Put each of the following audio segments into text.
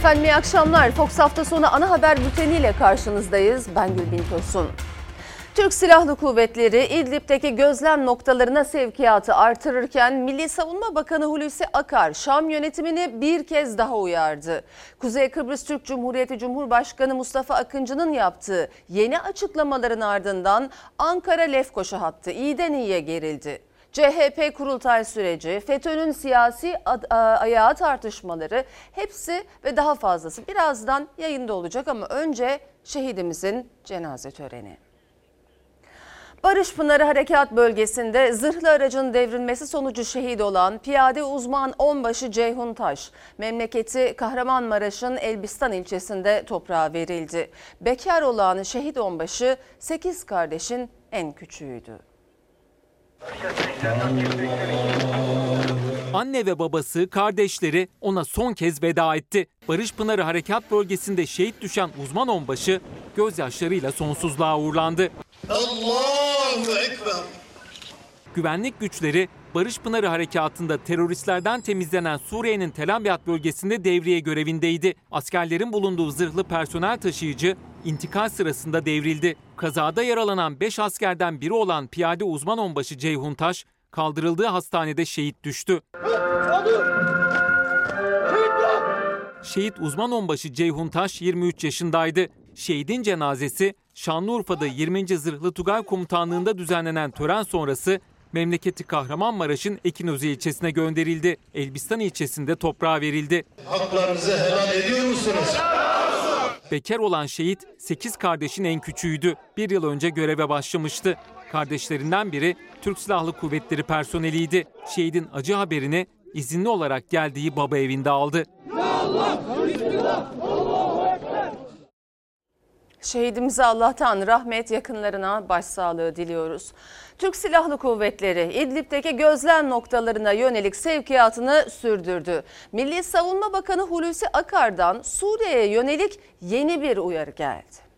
Efendim iyi akşamlar. Fox hafta sonu ana haber bülteniyle karşınızdayız. Ben Gülbin Tosun. Türk Silahlı Kuvvetleri İdlib'deki gözlem noktalarına sevkiyatı artırırken Milli Savunma Bakanı Hulusi Akar Şam yönetimini bir kez daha uyardı. Kuzey Kıbrıs Türk Cumhuriyeti Cumhurbaşkanı Mustafa Akıncı'nın yaptığı yeni açıklamaların ardından Ankara Lefkoşa hattı iyiden iyiye gerildi. CHP kurultay süreci, FETÖ'nün siyasi ayağı tartışmaları hepsi ve daha fazlası birazdan yayında olacak ama önce şehidimizin cenaze töreni. Barış Pınarı Harekat Bölgesi'nde zırhlı aracın devrilmesi sonucu şehit olan piyade uzman onbaşı Ceyhun Taş, memleketi Kahramanmaraş'ın Elbistan ilçesinde toprağa verildi. Bekar olan şehit onbaşı 8 kardeşin en küçüğüydü. Anne ve babası, kardeşleri ona son kez veda etti. Barış Pınarı Harekat Bölgesi'nde şehit düşen uzman onbaşı gözyaşlarıyla sonsuzluğa uğurlandı. Allahu Ekber. Güvenlik güçleri Barış Pınarı Harekatı'nda teröristlerden temizlenen Suriye'nin Tel Abyad bölgesinde devriye görevindeydi. Askerlerin bulunduğu zırhlı personel taşıyıcı intikal sırasında devrildi. Kazada yaralanan 5 askerden biri olan piyade uzman onbaşı Ceyhun Taş kaldırıldığı hastanede şehit düştü. Şehit uzman onbaşı Ceyhun Taş 23 yaşındaydı. Şehidin cenazesi Şanlıurfa'da 20. Zırhlı Tugay Komutanlığı'nda düzenlenen tören sonrası memleketi Kahramanmaraş'ın Ekinözü ilçesine gönderildi. Elbistan ilçesinde toprağa verildi. Haklarınızı helal ediyor musunuz? Bekar olan şehit 8 kardeşin en küçüğüydü. Bir yıl önce göreve başlamıştı. Kardeşlerinden biri Türk Silahlı Kuvvetleri personeliydi. Şehidin acı haberini izinli olarak geldiği baba evinde aldı. Ya Allah, Şehidimize Allah'tan rahmet yakınlarına başsağlığı diliyoruz. Türk Silahlı Kuvvetleri İdlib'deki gözlem noktalarına yönelik sevkiyatını sürdürdü. Milli Savunma Bakanı Hulusi Akar'dan Suriye'ye yönelik yeni bir uyarı geldi.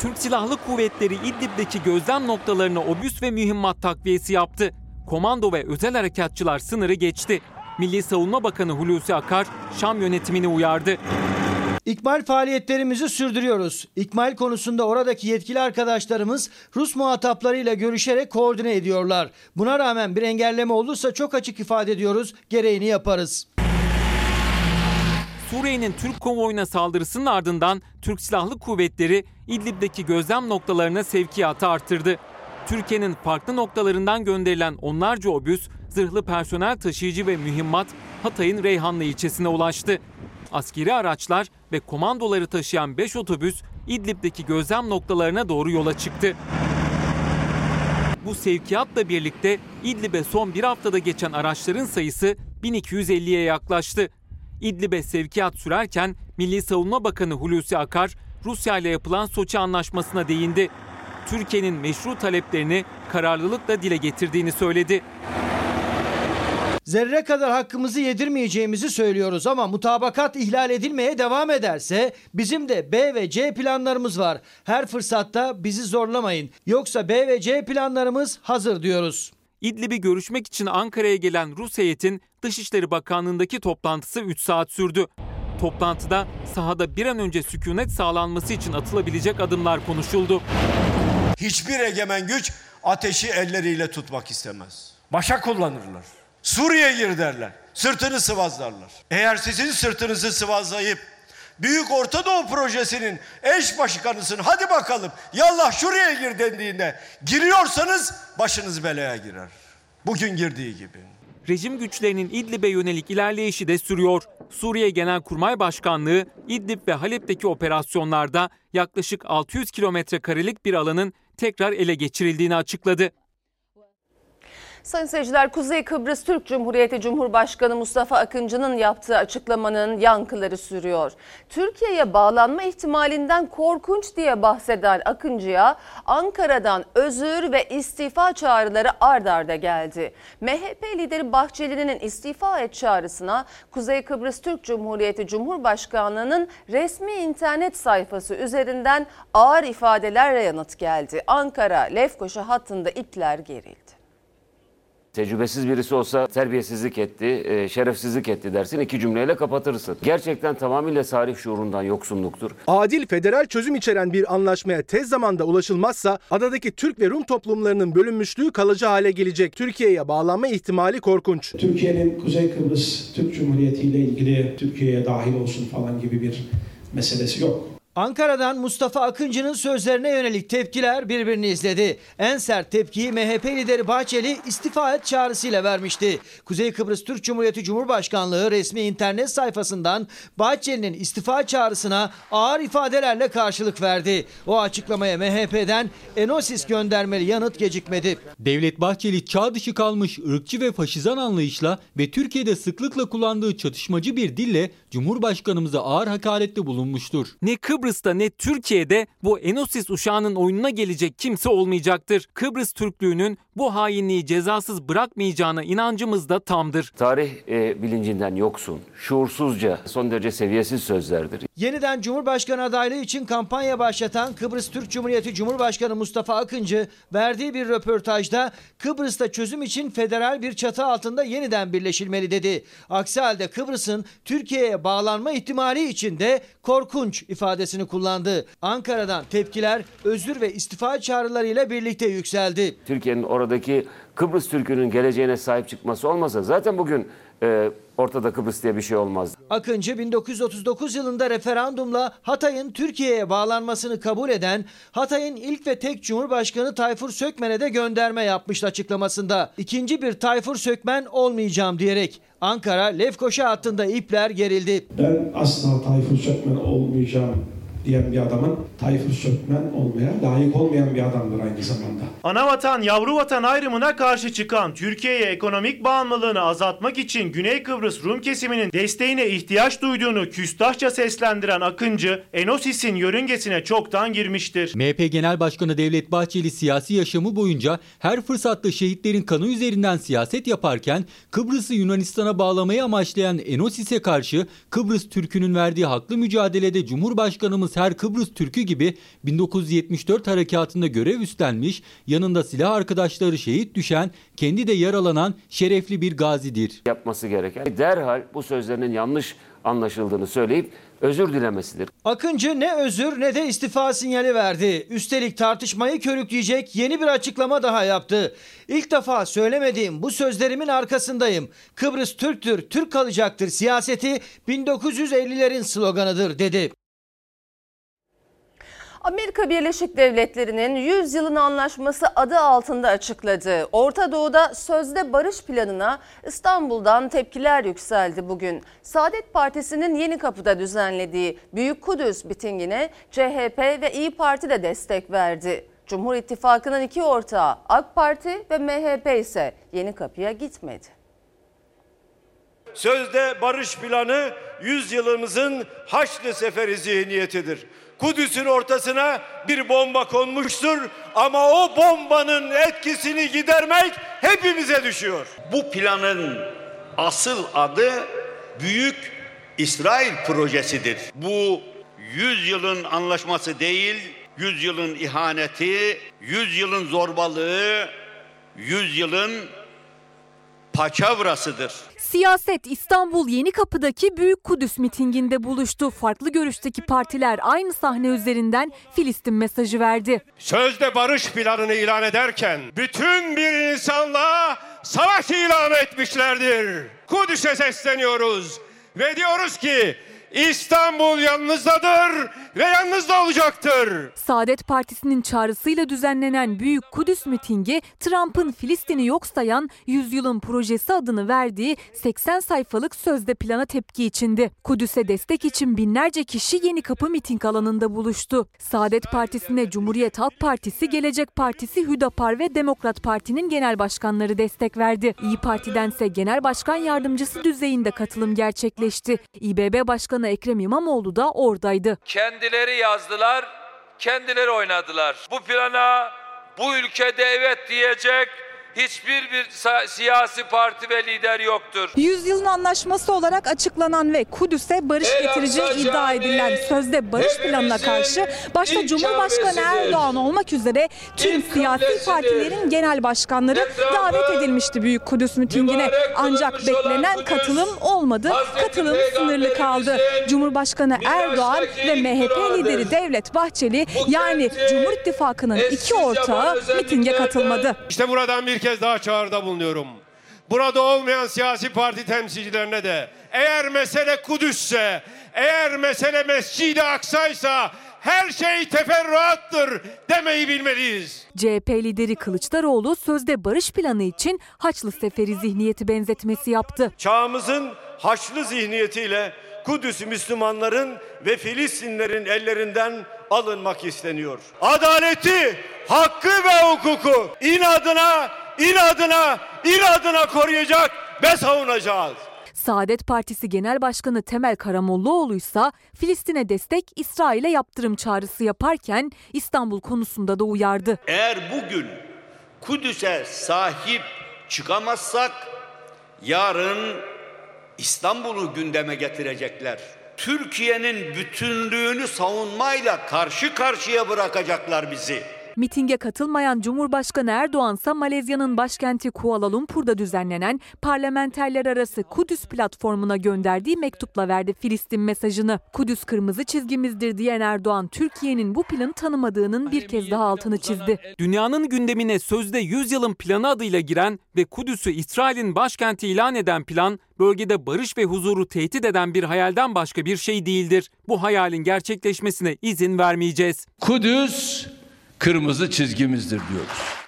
Türk Silahlı Kuvvetleri İdlib'deki gözlem noktalarına obüs ve mühimmat takviyesi yaptı. Komando ve özel harekatçılar sınırı geçti. Milli Savunma Bakanı Hulusi Akar Şam yönetimini uyardı. İkmal faaliyetlerimizi sürdürüyoruz. İkmal konusunda oradaki yetkili arkadaşlarımız Rus muhataplarıyla görüşerek koordine ediyorlar. Buna rağmen bir engelleme olursa çok açık ifade ediyoruz, gereğini yaparız. Suriye'nin Türk konvoyuna saldırısının ardından Türk Silahlı Kuvvetleri İdlib'deki gözlem noktalarına sevkiyatı arttırdı. Türkiye'nin farklı noktalarından gönderilen onlarca obüs, zırhlı personel taşıyıcı ve mühimmat Hatay'ın Reyhanlı ilçesine ulaştı. Askeri araçlar ve komandoları taşıyan 5 otobüs İdlib'deki gözlem noktalarına doğru yola çıktı. Bu sevkiyatla birlikte İdlib'e son bir haftada geçen araçların sayısı 1250'ye yaklaştı. İdlib'e sevkiyat sürerken Milli Savunma Bakanı Hulusi Akar, Rusya ile yapılan Soçi Anlaşması'na değindi. Türkiye'nin meşru taleplerini kararlılıkla dile getirdiğini söyledi. Zerre kadar hakkımızı yedirmeyeceğimizi söylüyoruz ama mutabakat ihlal edilmeye devam ederse bizim de B ve C planlarımız var. Her fırsatta bizi zorlamayın. Yoksa B ve C planlarımız hazır diyoruz. İdlib'i görüşmek için Ankara'ya gelen Rus heyetin Dışişleri Bakanlığı'ndaki toplantısı 3 saat sürdü. Toplantıda sahada bir an önce sükunet sağlanması için atılabilecek adımlar konuşuldu. Hiçbir egemen güç ateşi elleriyle tutmak istemez. Başa kullanırlar. Suriye gir derler. Sırtını sıvazlarlar. Eğer sizin sırtınızı sıvazlayıp Büyük Orta Doğu Projesi'nin eş başkanısın hadi bakalım yallah şuraya gir dendiğinde giriyorsanız başınız belaya girer. Bugün girdiği gibi. Rejim güçlerinin İdlib'e yönelik ilerleyişi de sürüyor. Suriye Genelkurmay Başkanlığı İdlib ve Halep'teki operasyonlarda yaklaşık 600 kilometre karelik bir alanın tekrar ele geçirildiğini açıkladı. Sayın seyirciler Kuzey Kıbrıs Türk Cumhuriyeti Cumhurbaşkanı Mustafa Akıncı'nın yaptığı açıklamanın yankıları sürüyor. Türkiye'ye bağlanma ihtimalinden korkunç diye bahseden Akıncı'ya Ankara'dan özür ve istifa çağrıları ard arda geldi. MHP lideri Bahçeli'nin istifa et çağrısına Kuzey Kıbrıs Türk Cumhuriyeti Cumhurbaşkanlığı'nın resmi internet sayfası üzerinden ağır ifadelerle yanıt geldi. Ankara Lefkoşa hattında ipler gerildi. Tecrübesiz birisi olsa terbiyesizlik etti, e, şerefsizlik etti dersin iki cümleyle kapatırsın. Gerçekten tamamıyla tarih şuurundan yoksunluktur. Adil federal çözüm içeren bir anlaşmaya tez zamanda ulaşılmazsa adadaki Türk ve Rum toplumlarının bölünmüşlüğü kalıcı hale gelecek. Türkiye'ye bağlanma ihtimali korkunç. Türkiye'nin Kuzey Kıbrıs Türk Cumhuriyeti ile ilgili Türkiye'ye dahil olsun falan gibi bir meselesi yok. Ankara'dan Mustafa Akıncı'nın sözlerine yönelik tepkiler birbirini izledi. En sert tepkiyi MHP lideri Bahçeli istifa et çağrısıyla vermişti. Kuzey Kıbrıs Türk Cumhuriyeti Cumhurbaşkanlığı resmi internet sayfasından Bahçeli'nin istifa çağrısına ağır ifadelerle karşılık verdi. O açıklamaya MHP'den Enosis göndermeli yanıt gecikmedi. Devlet Bahçeli çağ dışı kalmış ırkçı ve faşizan anlayışla ve Türkiye'de sıklıkla kullandığı çatışmacı bir dille Cumhurbaşkanımıza ağır hakarette bulunmuştur. Ne Kıbrıs'ta ne Türkiye'de bu Enosis uşağının oyununa gelecek kimse olmayacaktır. Kıbrıs Türklüğünün bu hainliği cezasız bırakmayacağına inancımız da tamdır. Tarih e, bilincinden yoksun, şuursuzca, son derece seviyesiz sözlerdir. Yeniden Cumhurbaşkanı adaylığı için kampanya başlatan Kıbrıs Türk Cumhuriyeti Cumhurbaşkanı Mustafa Akıncı verdiği bir röportajda Kıbrıs'ta çözüm için federal bir çatı altında yeniden birleşilmeli dedi. Aksi halde Kıbrıs'ın Türkiye'ye bağlanma ihtimali için de korkunç ifadesini kullandı. Ankara'dan tepkiler özür ve istifa çağrılarıyla birlikte yükseldi. Türkiye'nin oradaki Kıbrıs Türk'ünün geleceğine sahip çıkması olmasa zaten bugün e, ortada Kıbrıs diye bir şey olmaz. Akıncı 1939 yılında referandumla Hatay'ın Türkiye'ye bağlanmasını kabul eden Hatay'ın ilk ve tek Cumhurbaşkanı Tayfur Sökmen'e de gönderme yapmıştı açıklamasında. İkinci bir Tayfur Sökmen olmayacağım diyerek Ankara Lefkoşa hattında ipler gerildi. Ben asla Tayfur Sökmen olmayacağım diyen bir adamın Tayfur Sökmen olmaya layık olmayan bir adamdır aynı zamanda. Anavatan yavru vatan ayrımına karşı çıkan Türkiye'ye ekonomik bağımlılığını azaltmak için Güney Kıbrıs Rum kesiminin desteğine ihtiyaç duyduğunu küstahça seslendiren Akıncı, Enosis'in yörüngesine çoktan girmiştir. MHP Genel Başkanı Devlet Bahçeli siyasi yaşamı boyunca her fırsatta şehitlerin kanı üzerinden siyaset yaparken Kıbrıs'ı Yunanistan'a bağlamayı amaçlayan Enosis'e karşı Kıbrıs Türk'ünün verdiği haklı mücadelede Cumhurbaşkanımız her Kıbrıs Türk'ü gibi 1974 harekatında görev üstlenmiş, yanında silah arkadaşları şehit düşen, kendi de yaralanan şerefli bir gazidir. Yapması gereken derhal bu sözlerinin yanlış anlaşıldığını söyleyip özür dilemesidir. Akıncı ne özür ne de istifa sinyali verdi. Üstelik tartışmayı körükleyecek yeni bir açıklama daha yaptı. İlk defa söylemediğim bu sözlerimin arkasındayım. Kıbrıs Türktür, Türk kalacaktır siyaseti 1950'lerin sloganıdır dedi. Amerika Birleşik Devletleri'nin 100 yılın anlaşması adı altında açıkladığı Orta Doğu'da sözde barış planına İstanbul'dan tepkiler yükseldi bugün. Saadet Partisi'nin Yeni Kapı'da düzenlediği Büyük Kudüs mitingine CHP ve İyi Parti de destek verdi. Cumhur İttifakı'nın iki ortağı AK Parti ve MHP ise Yeni Kapı'ya gitmedi. Sözde barış planı 100 yılımızın Haçlı Seferi zihniyetidir. Kudüs'ün ortasına bir bomba konmuştur ama o bombanın etkisini gidermek hepimize düşüyor. Bu planın asıl adı Büyük İsrail Projesidir. Bu 100 yılın anlaşması değil, 100 yılın ihaneti, 100 yılın zorbalığı, 100 yılın paçavrasıdır. Siyaset İstanbul Yeni Kapı'daki Büyük Kudüs mitinginde buluştu. Farklı görüşteki partiler aynı sahne üzerinden Filistin mesajı verdi. Sözde barış planını ilan ederken bütün bir insanlığa savaş ilan etmişlerdir. Kudüs'e sesleniyoruz ve diyoruz ki İstanbul yanınızdadır ve yanınızda olacaktır. Saadet Partisi'nin çağrısıyla düzenlenen Büyük Kudüs mitingi Trump'ın Filistin'i yok sayan Yüzyılın Projesi adını verdiği 80 sayfalık sözde plana tepki içindi. Kudüs'e destek için binlerce kişi Yeni Kapı miting alanında buluştu. Saadet Partisi'ne Cumhuriyet Halk Partisi, Gelecek Partisi, Hüdapar ve Demokrat Parti'nin genel başkanları destek verdi. İyi Parti'dense genel başkan yardımcısı düzeyinde katılım gerçekleşti. İBB Başkanı Ekrem İmamoğlu da oradaydı. Kendileri yazdılar, kendileri oynadılar. Bu plana bu ülkede evet diyecek hiçbir bir siyasi parti ve lider yoktur. Yüzyılın anlaşması olarak açıklanan ve Kudüs'e barış El getireceği Aksa iddia Camii, edilen sözde barış planına karşı başta Cumhurbaşkanı. Erdoğan olmak üzere tüm siyasi partilerin genel başkanları Etrafı davet edilmişti Büyük Kudüs mitingine. Ancak beklenen Kudüs, katılım olmadı. Hazreti Katılım sınırlı kaldı. Cumhurbaşkanı Erdoğan ve MHP lideri Devlet Bahçeli yani Cumhur İttifakı'nın iki ortağı mitinge katılmadı. İşte buradan bir kez daha çağrıda bulunuyorum. Burada olmayan siyasi parti temsilcilerine de eğer mesele Kudüs'se, eğer mesele Mescid-i Aksa'ysa her şey teferruattır demeyi bilmeliyiz. CHP lideri Kılıçdaroğlu sözde barış planı için Haçlı Seferi zihniyeti benzetmesi yaptı. Çağımızın haçlı zihniyetiyle Kudüs Müslümanların ve Filistinlerin ellerinden alınmak isteniyor. Adaleti, hakkı ve hukuku inadına, inadına, inadına koruyacak ve savunacağız. Saadet Partisi Genel Başkanı Temel Karamollaoğlu ise Filistin'e destek İsrail'e yaptırım çağrısı yaparken İstanbul konusunda da uyardı. Eğer bugün Kudüs'e sahip çıkamazsak yarın İstanbul'u gündeme getirecekler. Türkiye'nin bütünlüğünü savunmayla karşı karşıya bırakacaklar bizi. Mitinge katılmayan Cumhurbaşkanı Erdoğan ise Malezya'nın başkenti Kuala Lumpur'da düzenlenen parlamenterler arası Kudüs platformuna gönderdiği mektupla verdi Filistin mesajını. Kudüs kırmızı çizgimizdir diyen Erdoğan, Türkiye'nin bu planı tanımadığının bir kez daha altını çizdi. Dünyanın gündemine sözde 100 yılın planı adıyla giren ve Kudüs'ü İsrail'in başkenti ilan eden plan, bölgede barış ve huzuru tehdit eden bir hayalden başka bir şey değildir. Bu hayalin gerçekleşmesine izin vermeyeceğiz. Kudüs kırmızı çizgimizdir diyoruz.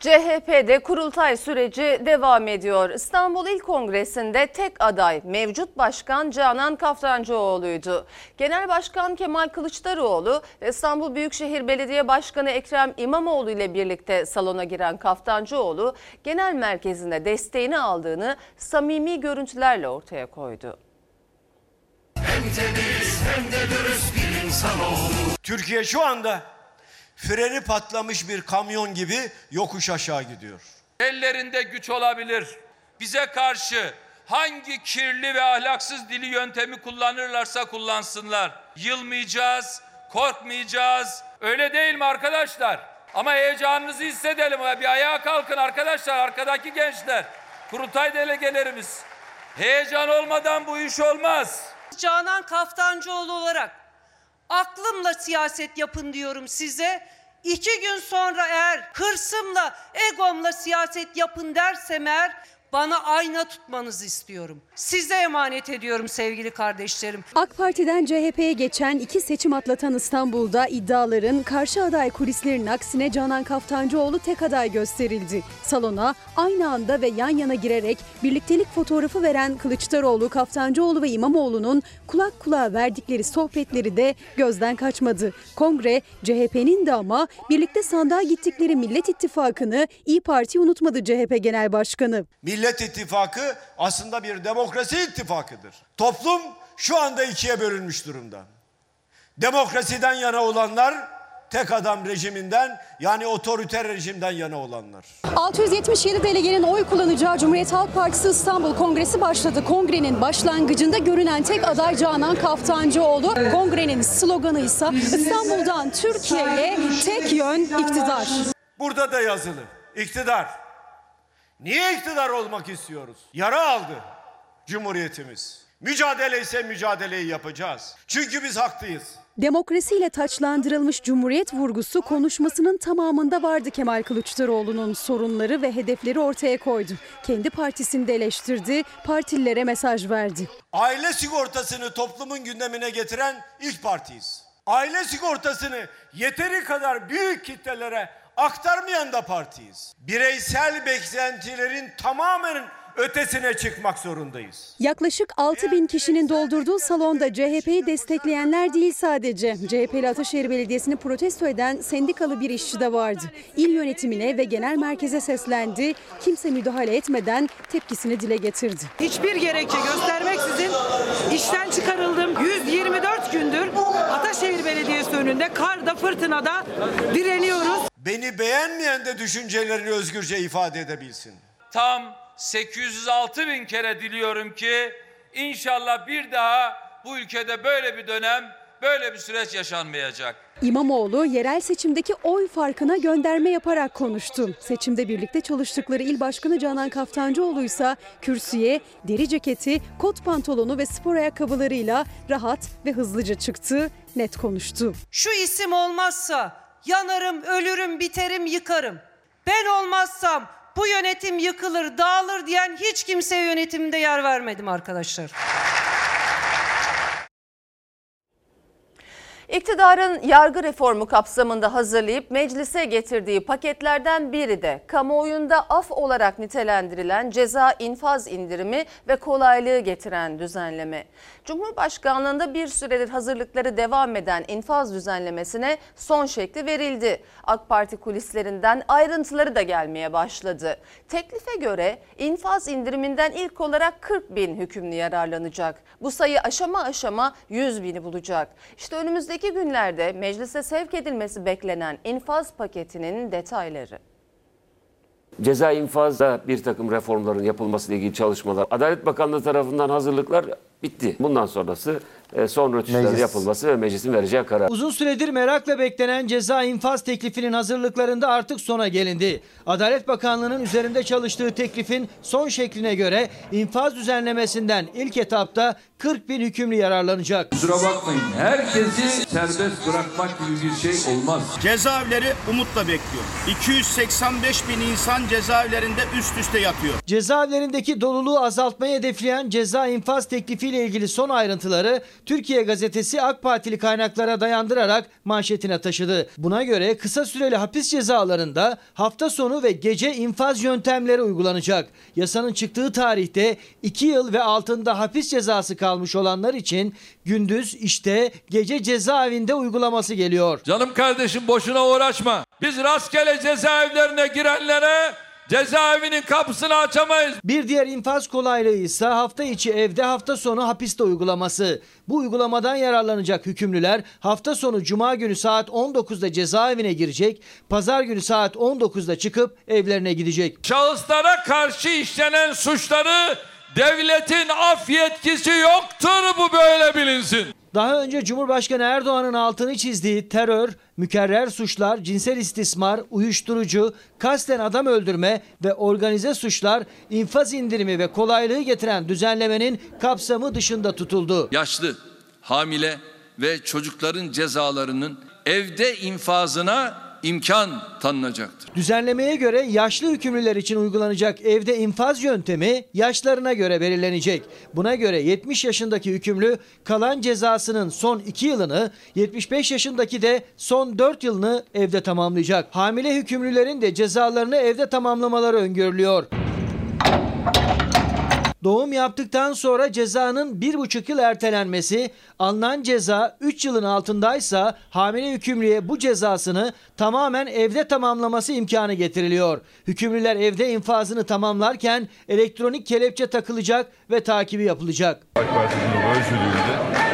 CHP'de kurultay süreci devam ediyor. İstanbul İl Kongresi'nde tek aday mevcut başkan Canan Kaftancıoğlu'ydu. Genel Başkan Kemal Kılıçdaroğlu ve İstanbul Büyükşehir Belediye Başkanı Ekrem İmamoğlu ile birlikte salona giren Kaftancıoğlu genel merkezinde desteğini aldığını samimi görüntülerle ortaya koydu. Türkiye şu anda freni patlamış bir kamyon gibi yokuş aşağı gidiyor. Ellerinde güç olabilir. Bize karşı hangi kirli ve ahlaksız dili yöntemi kullanırlarsa kullansınlar. Yılmayacağız, korkmayacağız. Öyle değil mi arkadaşlar? Ama heyecanınızı hissedelim. Bir ayağa kalkın arkadaşlar, arkadaki gençler. Kurultay delegelerimiz. Heyecan olmadan bu iş olmaz. Canan Kaftancıoğlu olarak aklımla siyaset yapın diyorum size. İki gün sonra eğer hırsımla, egomla siyaset yapın dersem eğer bana ayna tutmanızı istiyorum. Size emanet ediyorum sevgili kardeşlerim. AK Parti'den CHP'ye geçen iki seçim atlatan İstanbul'da iddiaların karşı aday kulislerinin aksine Canan Kaftancıoğlu tek aday gösterildi. Salona aynı anda ve yan yana girerek birliktelik fotoğrafı veren Kılıçdaroğlu, Kaftancıoğlu ve İmamoğlu'nun kulak kulağa verdikleri sohbetleri de gözden kaçmadı. Kongre CHP'nin de ama birlikte sandığa gittikleri Millet İttifakı'nı İyi Parti unutmadı CHP Genel Başkanı. Millet İttifakı aslında bir demokrasi ittifakıdır. Toplum şu anda ikiye bölünmüş durumda. Demokrasiden yana olanlar tek adam rejiminden yani otoriter rejimden yana olanlar. 677 delegenin oy kullanacağı Cumhuriyet Halk Partisi İstanbul Kongresi başladı. Kongrenin başlangıcında görünen tek aday Canan Kaftancıoğlu. Kongrenin sloganı ise İstanbul'dan Türkiye'ye tek yön iktidar. Burada da yazılı. İktidar. Niye iktidar olmak istiyoruz? Yara aldı Cumhuriyetimiz. Mücadele ise mücadeleyi yapacağız. Çünkü biz haklıyız. Demokrasiyle taçlandırılmış Cumhuriyet vurgusu konuşmasının tamamında vardı Kemal Kılıçdaroğlu'nun sorunları ve hedefleri ortaya koydu. Kendi partisini de eleştirdi, partililere mesaj verdi. Aile sigortasını toplumun gündemine getiren ilk partiyiz. Aile sigortasını yeteri kadar büyük kitlelere aktarmayan da partiyiz. Bireysel beklentilerin tamamen ötesine çıkmak zorundayız. Yaklaşık 6 bin kişinin doldurduğu salonda CHP'yi destekleyenler değil sadece. CHP'li Ataşehir Belediyesi'ni protesto eden sendikalı bir işçi de vardı. İl yönetimine ve genel merkeze seslendi. Kimse müdahale etmeden tepkisini dile getirdi. Hiçbir gerekçe göstermeksizin işten çıkarıldım. 124 gündür Ataşehir Belediyesi önünde karda fırtınada direniyoruz. Beni beğenmeyen de düşüncelerini özgürce ifade edebilsin. Tam 806 bin kere diliyorum ki inşallah bir daha bu ülkede böyle bir dönem, böyle bir süreç yaşanmayacak. İmamoğlu yerel seçimdeki oy farkına gönderme yaparak konuştu. Seçimde birlikte çalıştıkları il başkanı Canan Kaftancıoğlu ise kürsüye deri ceketi, kot pantolonu ve spor ayakkabılarıyla rahat ve hızlıca çıktı, net konuştu. Şu isim olmazsa yanarım, ölürüm, biterim, yıkarım. Ben olmazsam bu yönetim yıkılır, dağılır diyen hiç kimseye yönetimde yer vermedim arkadaşlar. İktidarın yargı reformu kapsamında hazırlayıp meclise getirdiği paketlerden biri de kamuoyunda af olarak nitelendirilen ceza infaz indirimi ve kolaylığı getiren düzenleme. Cumhurbaşkanlığında bir süredir hazırlıkları devam eden infaz düzenlemesine son şekli verildi. AK Parti kulislerinden ayrıntıları da gelmeye başladı. Teklife göre infaz indiriminden ilk olarak 40 bin hükümlü yararlanacak. Bu sayı aşama aşama 100 bini bulacak. İşte önümüzdeki günlerde meclise sevk edilmesi beklenen infaz paketinin detayları. Ceza infazda bir takım reformların yapılmasıyla ilgili çalışmalar Adalet Bakanlığı tarafından hazırlıklar bitti. Bundan sonrası e, son rötuşların yapılması ve meclisin vereceği karar. Uzun süredir merakla beklenen ceza infaz teklifinin hazırlıklarında artık sona gelindi. Adalet Bakanlığı'nın üzerinde çalıştığı teklifin son şekline göre infaz düzenlemesinden ilk etapta 40 bin hükümlü yararlanacak. Kusura bakmayın herkesi serbest bırakmak gibi bir şey olmaz. Cezaevleri umutla bekliyor. 285 bin insan cezaevlerinde üst üste yatıyor. Cezaevlerindeki doluluğu azaltmayı hedefleyen ceza infaz teklifiyle ilgili son ayrıntıları Türkiye gazetesi AK Partili kaynaklara dayandırarak manşetine taşıdı. Buna göre kısa süreli hapis cezalarında hafta sonu ve gece infaz yöntemleri uygulanacak. Yasanın çıktığı tarihte 2 yıl ve altında hapis cezası kalmış olanlar için gündüz işte gece cezaevinde uygulaması geliyor. Canım kardeşim boşuna uğraşma. Biz rastgele cezaevlerine girenlere cezaevinin kapısını açamayız. Bir diğer infaz kolaylığı ise hafta içi evde hafta sonu hapiste uygulaması. Bu uygulamadan yararlanacak hükümlüler hafta sonu cuma günü saat 19'da cezaevine girecek, pazar günü saat 19'da çıkıp evlerine gidecek. Şahıslara karşı işlenen suçları devletin af yetkisi yoktur bu böyle bilinsin. Daha önce Cumhurbaşkanı Erdoğan'ın altını çizdiği terör, mükerrer suçlar, cinsel istismar, uyuşturucu, kasten adam öldürme ve organize suçlar infaz indirimi ve kolaylığı getiren düzenlemenin kapsamı dışında tutuldu. Yaşlı, hamile ve çocukların cezalarının evde infazına imkan tanınacaktır. Düzenlemeye göre yaşlı hükümlüler için uygulanacak evde infaz yöntemi yaşlarına göre belirlenecek. Buna göre 70 yaşındaki hükümlü kalan cezasının son 2 yılını, 75 yaşındaki de son 4 yılını evde tamamlayacak. Hamile hükümlülerin de cezalarını evde tamamlamaları öngörülüyor. Doğum yaptıktan sonra cezanın 1,5 yıl ertelenmesi, alınan ceza 3 yılın altındaysa hamile hükümlüye bu cezasını tamamen evde tamamlaması imkanı getiriliyor. Hükümlüler evde infazını tamamlarken elektronik kelepçe takılacak ve takibi yapılacak. AK bir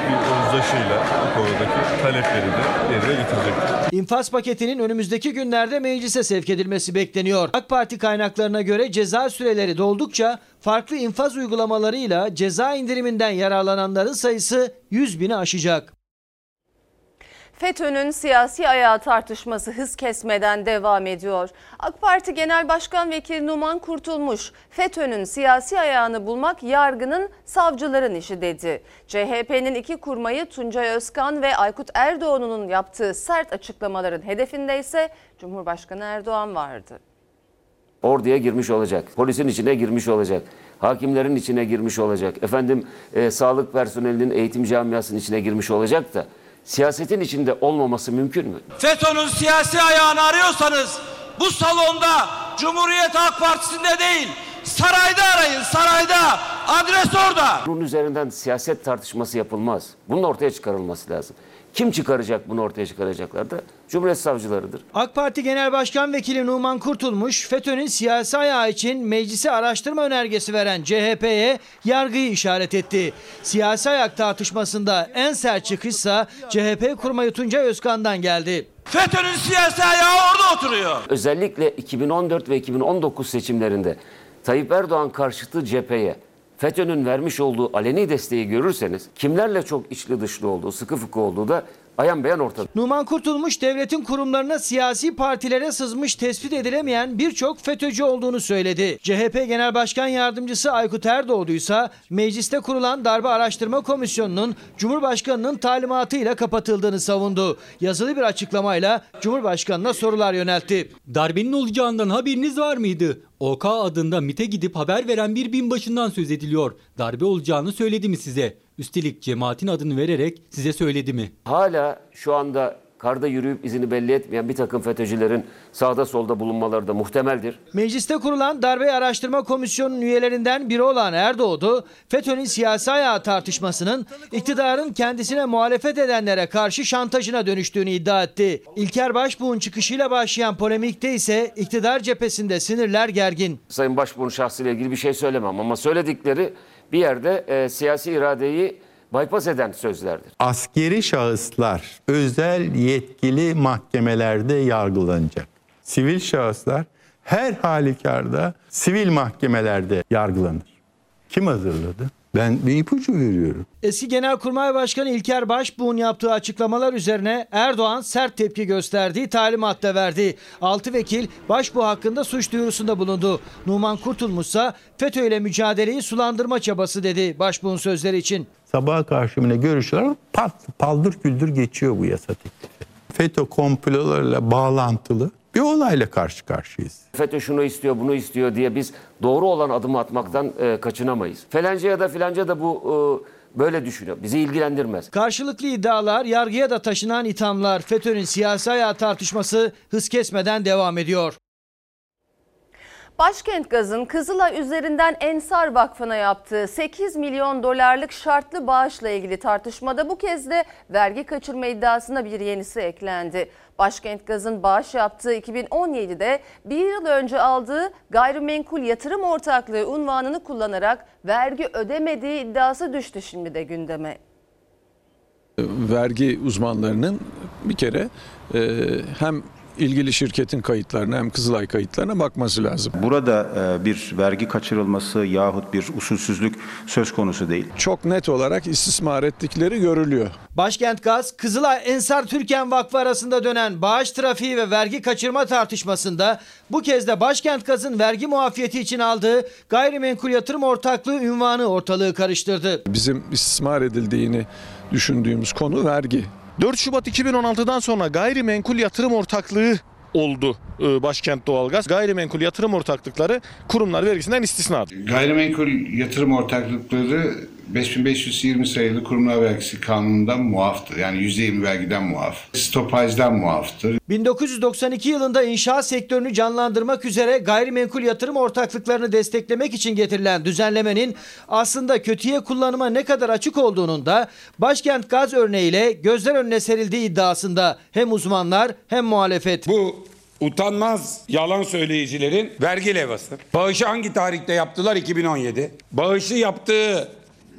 uzlaşıyla bu konudaki talepleri de yerine getirecektir. İnfaz paketinin önümüzdeki günlerde meclise sevk edilmesi bekleniyor. AK Parti kaynaklarına göre ceza süreleri doldukça farklı infaz uygulamalarıyla ceza indiriminden yararlananların sayısı 100 bini aşacak. FETÖ'nün siyasi ayağı tartışması hız kesmeden devam ediyor. AK Parti Genel Başkan Vekili Numan Kurtulmuş, FETÖ'nün siyasi ayağını bulmak yargının, savcıların işi dedi. CHP'nin iki kurmayı Tuncay Özkan ve Aykut Erdoğan'ın yaptığı sert açıklamaların hedefinde ise Cumhurbaşkanı Erdoğan vardı. Orduya girmiş olacak, polisin içine girmiş olacak, hakimlerin içine girmiş olacak, efendim e, sağlık personelinin eğitim camiasının içine girmiş olacak da siyasetin içinde olmaması mümkün mü? FETÖ'nün siyasi ayağını arıyorsanız bu salonda Cumhuriyet Halk Partisi'nde değil sarayda arayın sarayda adres orada. Bunun üzerinden siyaset tartışması yapılmaz. Bunun ortaya çıkarılması lazım. Kim çıkaracak bunu ortaya çıkaracaklar da Cumhuriyet savcılarıdır. AK Parti Genel Başkan Vekili Numan Kurtulmuş, FETÖ'nün siyasi ayağı için meclise araştırma önergesi veren CHP'ye yargıyı işaret etti. Siyasi ayak tartışmasında en sert çıkışsa CHP kurmayı Tuncay Özkan'dan geldi. FETÖ'nün siyasi ayağı orada oturuyor. Özellikle 2014 ve 2019 seçimlerinde Tayyip Erdoğan karşıtı cepheye FETÖ'nün vermiş olduğu aleni desteği görürseniz kimlerle çok içli dışlı olduğu, sıkı fıkı olduğu da ayan beyan ortada. Numan Kurtulmuş devletin kurumlarına siyasi partilere sızmış tespit edilemeyen birçok FETÖ'cü olduğunu söyledi. CHP Genel Başkan Yardımcısı Aykut Erdoğdu ise mecliste kurulan darbe araştırma komisyonunun Cumhurbaşkanı'nın talimatıyla kapatıldığını savundu. Yazılı bir açıklamayla Cumhurbaşkanı'na sorular yöneltti. Darbenin olacağından haberiniz var mıydı? OK adında MIT'e gidip haber veren bir binbaşından söz ediliyor. Darbe olacağını söyledi mi size? Üstelik cemaatin adını vererek size söyledi mi? Hala şu anda karda yürüyüp izini belli etmeyen bir takım FETÖ'cülerin sağda solda bulunmaları da muhtemeldir. Mecliste kurulan darbe araştırma komisyonunun üyelerinden biri olan Erdoğdu, FETÖ'nün siyasi ayağı tartışmasının iktidarın kendisine muhalefet edenlere karşı şantajına dönüştüğünü iddia etti. İlker Başbuğ'un çıkışıyla başlayan polemikte ise iktidar cephesinde sinirler gergin. Sayın Başbuğ'un şahsıyla ilgili bir şey söylemem ama söyledikleri bir yerde e, siyasi iradeyi bypass eden sözlerdir. askeri şahıslar özel yetkili mahkemelerde yargılanacak. Sivil şahıslar her halükarda sivil mahkemelerde yargılanır. Kim hazırladı? Ben bir ipucu veriyorum. Eski Genelkurmay Başkanı İlker Başbuğ'un yaptığı açıklamalar üzerine Erdoğan sert tepki gösterdiği talimat da verdi. 6 vekil Başbuğ hakkında suç duyurusunda bulundu. Numan Kurtulmuş ise FETÖ ile mücadeleyi sulandırma çabası dedi Başbuğ'un sözleri için. Sabaha karşı bile görüşüyorlar. Pat, paldır küldür geçiyor bu yasa teklifi. FETÖ komplolarıyla bağlantılı bir olayla karşı karşıyayız. FETÖ şunu istiyor, bunu istiyor diye biz doğru olan adımı atmaktan e, kaçınamayız. Falanca ya da filanca da bu e, böyle düşünüyor. Bizi ilgilendirmez. Karşılıklı iddialar, yargıya da taşınan ithamlar, FETÖ'nün siyasi ayağı tartışması hız kesmeden devam ediyor. Başkent Gaz'ın Kızılay üzerinden Ensar Vakfı'na yaptığı 8 milyon dolarlık şartlı bağışla ilgili tartışmada bu kez de vergi kaçırma iddiasına bir yenisi eklendi. Başkent Gaz'ın bağış yaptığı 2017'de bir yıl önce aldığı gayrimenkul yatırım ortaklığı unvanını kullanarak vergi ödemediği iddiası düştü şimdi de gündeme. vergi uzmanlarının bir kere e, hem ilgili şirketin kayıtlarına hem Kızılay kayıtlarına bakması lazım. Burada e, bir vergi kaçırılması yahut bir usulsüzlük söz konusu değil. Çok net olarak istismar ettikleri görülüyor. Başkent Gaz, Kızılay Ensar Türken Vakfı arasında dönen bağış trafiği ve vergi kaçırma tartışmasında bu kez de Başkent Gaz'ın vergi muafiyeti için aldığı gayrimenkul yatırım ortaklığı ünvanı ortalığı karıştırdı. Bizim istismar edildiğini düşündüğümüz konu vergi. 4 Şubat 2016'dan sonra gayrimenkul yatırım ortaklığı oldu e, Başkent Doğalgaz. Gayrimenkul yatırım ortaklıkları kurumlar vergisinden istisnadır. Gayrimenkul yatırım ortaklıkları 5520 sayılı kurumlar vergisi kanunundan muaftır. Yani %20 vergiden muaf. Stopajdan muaftır. 1992 yılında inşaat sektörünü canlandırmak üzere gayrimenkul yatırım ortaklıklarını desteklemek için getirilen düzenlemenin aslında kötüye kullanıma ne kadar açık olduğunun da Başkent Gaz örneğiyle gözler önüne serildiği iddiasında hem uzmanlar hem muhalefet. Bu utanmaz yalan söyleyicilerin vergi levhası. Bağışı hangi tarihte yaptılar? 2017. Bağışı yaptığı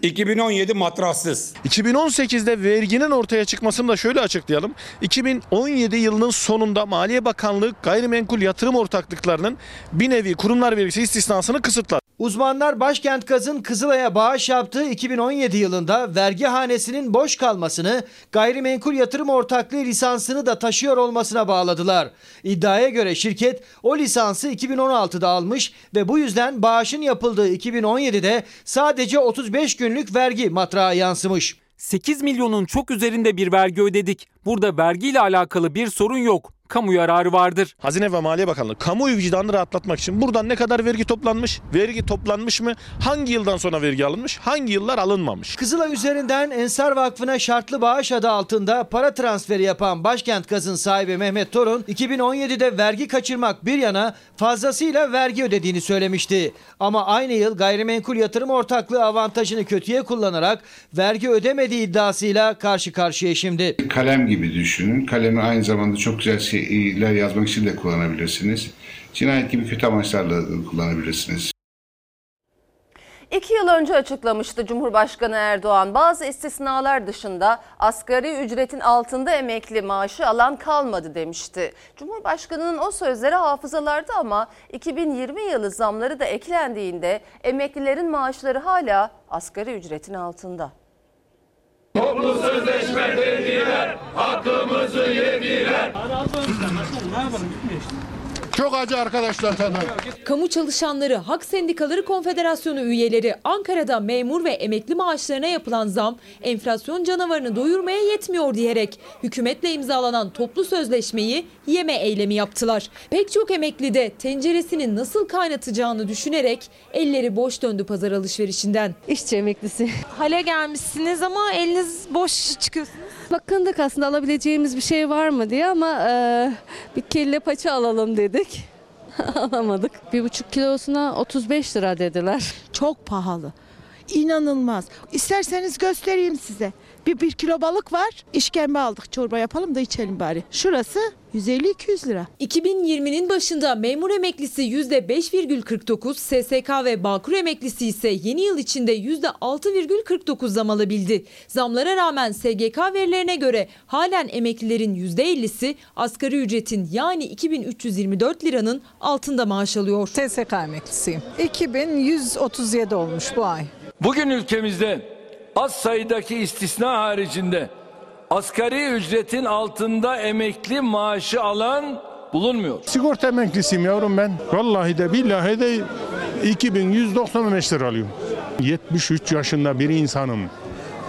2017 matrassız. 2018'de verginin ortaya çıkmasını da şöyle açıklayalım. 2017 yılının sonunda Maliye Bakanlığı gayrimenkul yatırım ortaklıklarının bir nevi kurumlar vergisi istisnasını kısıtladı. Uzmanlar Başkent Gaz'ın Kızılay'a bağış yaptığı 2017 yılında vergi hanesinin boş kalmasını gayrimenkul yatırım ortaklığı lisansını da taşıyor olmasına bağladılar. İddiaya göre şirket o lisansı 2016'da almış ve bu yüzden bağışın yapıldığı 2017'de sadece 35 günlük vergi matrağı yansımış. 8 milyonun çok üzerinde bir vergi ödedik. Burada vergiyle alakalı bir sorun yok. Kamu yararı vardır. Hazine ve Maliye Bakanlığı kamuoyu vicdanını rahatlatmak için buradan ne kadar vergi toplanmış, vergi toplanmış mı, hangi yıldan sonra vergi alınmış, hangi yıllar alınmamış. Kızılay üzerinden Ensar Vakfı'na şartlı bağış adı altında para transferi yapan Başkent Gaz'ın sahibi Mehmet Torun 2017'de vergi kaçırmak bir yana fazlasıyla vergi ödediğini söylemişti. Ama aynı yıl gayrimenkul yatırım ortaklığı avantajını kötüye kullanarak vergi ödemediği iddiasıyla karşı karşıya şimdi. Kalem gibi düşünün. Kalemi aynı zamanda çok güzel şeyler yazmak için de kullanabilirsiniz. Cinayet gibi kötü amaçlarla kullanabilirsiniz. İki yıl önce açıklamıştı Cumhurbaşkanı Erdoğan. Bazı istisnalar dışında asgari ücretin altında emekli maaşı alan kalmadı demişti. Cumhurbaşkanının o sözleri hafızalarda ama 2020 yılı zamları da eklendiğinde emeklilerin maaşları hala asgari ücretin altında. Toplu sözleşme dediler, hakkımızı yediler. Çok acı arkadaşlar tabii. Kamu Çalışanları Hak Sendikaları Konfederasyonu üyeleri Ankara'da memur ve emekli maaşlarına yapılan zam enflasyon canavarını doyurmaya yetmiyor diyerek hükümetle imzalanan toplu sözleşmeyi yeme eylemi yaptılar. Pek çok emekli de tenceresini nasıl kaynatacağını düşünerek elleri boş döndü pazar alışverişinden. İşçi emeklisi. Hale gelmişsiniz ama eliniz boş çıkıyorsunuz. Bakındık aslında alabileceğimiz bir şey var mı diye ama e, bir kelle paça alalım dedik. Alamadık. Bir buçuk kilosuna 35 lira dediler. Çok pahalı. İnanılmaz. İsterseniz göstereyim size. Bir, bir kilo balık var. İşkembe aldık. Çorba yapalım da içelim bari. Şurası 150-200 lira. 2020'nin başında memur emeklisi %5,49, SSK ve Bağkur emeklisi ise yeni yıl içinde %6,49 zam alabildi. Zamlara rağmen SGK verilerine göre halen emeklilerin %50'si asgari ücretin yani 2324 liranın altında maaş alıyor. SSK emeklisiyim. 2137 olmuş bu ay. Bugün ülkemizde az sayıdaki istisna haricinde asgari ücretin altında emekli maaşı alan bulunmuyor. Sigorta emeklisiyim yavrum ben. Vallahi de billahi de 2195 lira alıyorum. 73 yaşında bir insanım.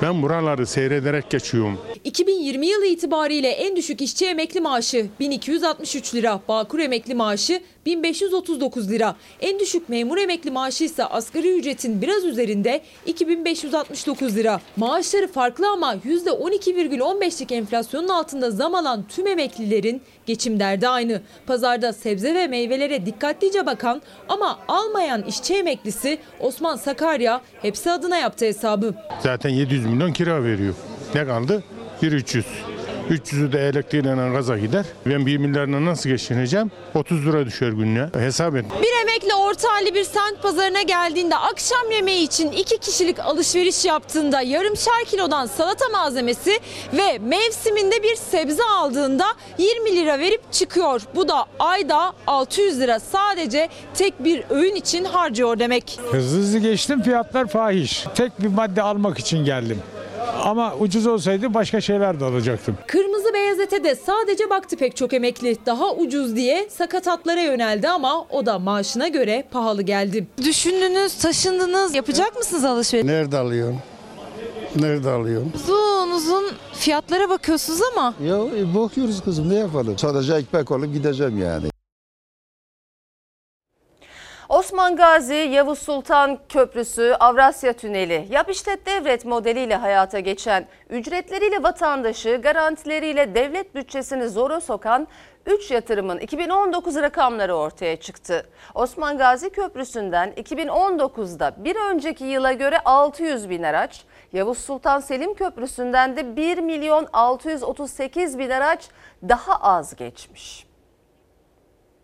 Ben buraları seyrederek geçiyorum. 2020 yılı itibariyle en düşük işçi emekli maaşı 1263 lira, Bağkur emekli maaşı 1539 lira. En düşük memur emekli maaşı ise asgari ücretin biraz üzerinde 2569 lira. Maaşları farklı ama %12,15'lik enflasyonun altında zam alan tüm emeklilerin geçim derdi aynı. Pazarda sebze ve meyvelere dikkatlice bakan ama almayan işçi emeklisi Osman Sakarya hepsi adına yaptı hesabı. Zaten 700 milyon kira veriyor. Ne kaldı? 1 300. 300'ü de elektriğiyle gaza gider. Ben 1 milyarla nasıl geçineceğim? 30 lira düşer gününe. Hesap et. Bir emekli orta halli bir semt pazarına geldiğinde akşam yemeği için iki kişilik alışveriş yaptığında yarımşar kilodan salata malzemesi ve mevsiminde bir sebze aldığında 20 lira verip çıkıyor. Bu da ayda 600 lira sadece tek bir öğün için harcıyor demek. Hızlı hızlı geçtim fiyatlar fahiş. Tek bir madde almak için geldim. Ama ucuz olsaydı başka şeyler de alacaktım. Kırmızı beyaz ete de sadece baktı pek çok emekli. Daha ucuz diye sakatatlara yöneldi ama o da maaşına göre pahalı geldi. Düşündünüz, taşındınız, yapacak mısınız alışveriş? Nerede alıyorum? Nerede alıyorum? Uzun uzun fiyatlara bakıyorsunuz ama. Ya e, bakıyoruz kızım ne yapalım? Sadece ekmek alıp gideceğim yani. Osman Gazi, Yavuz Sultan Köprüsü, Avrasya Tüneli, yap işlet devret modeliyle hayata geçen, ücretleriyle vatandaşı, garantileriyle devlet bütçesini zora sokan 3 yatırımın 2019 rakamları ortaya çıktı. Osman Gazi Köprüsü'nden 2019'da bir önceki yıla göre 600 bin araç, Yavuz Sultan Selim Köprüsü'nden de 1 milyon 638 bin araç daha az geçmiş.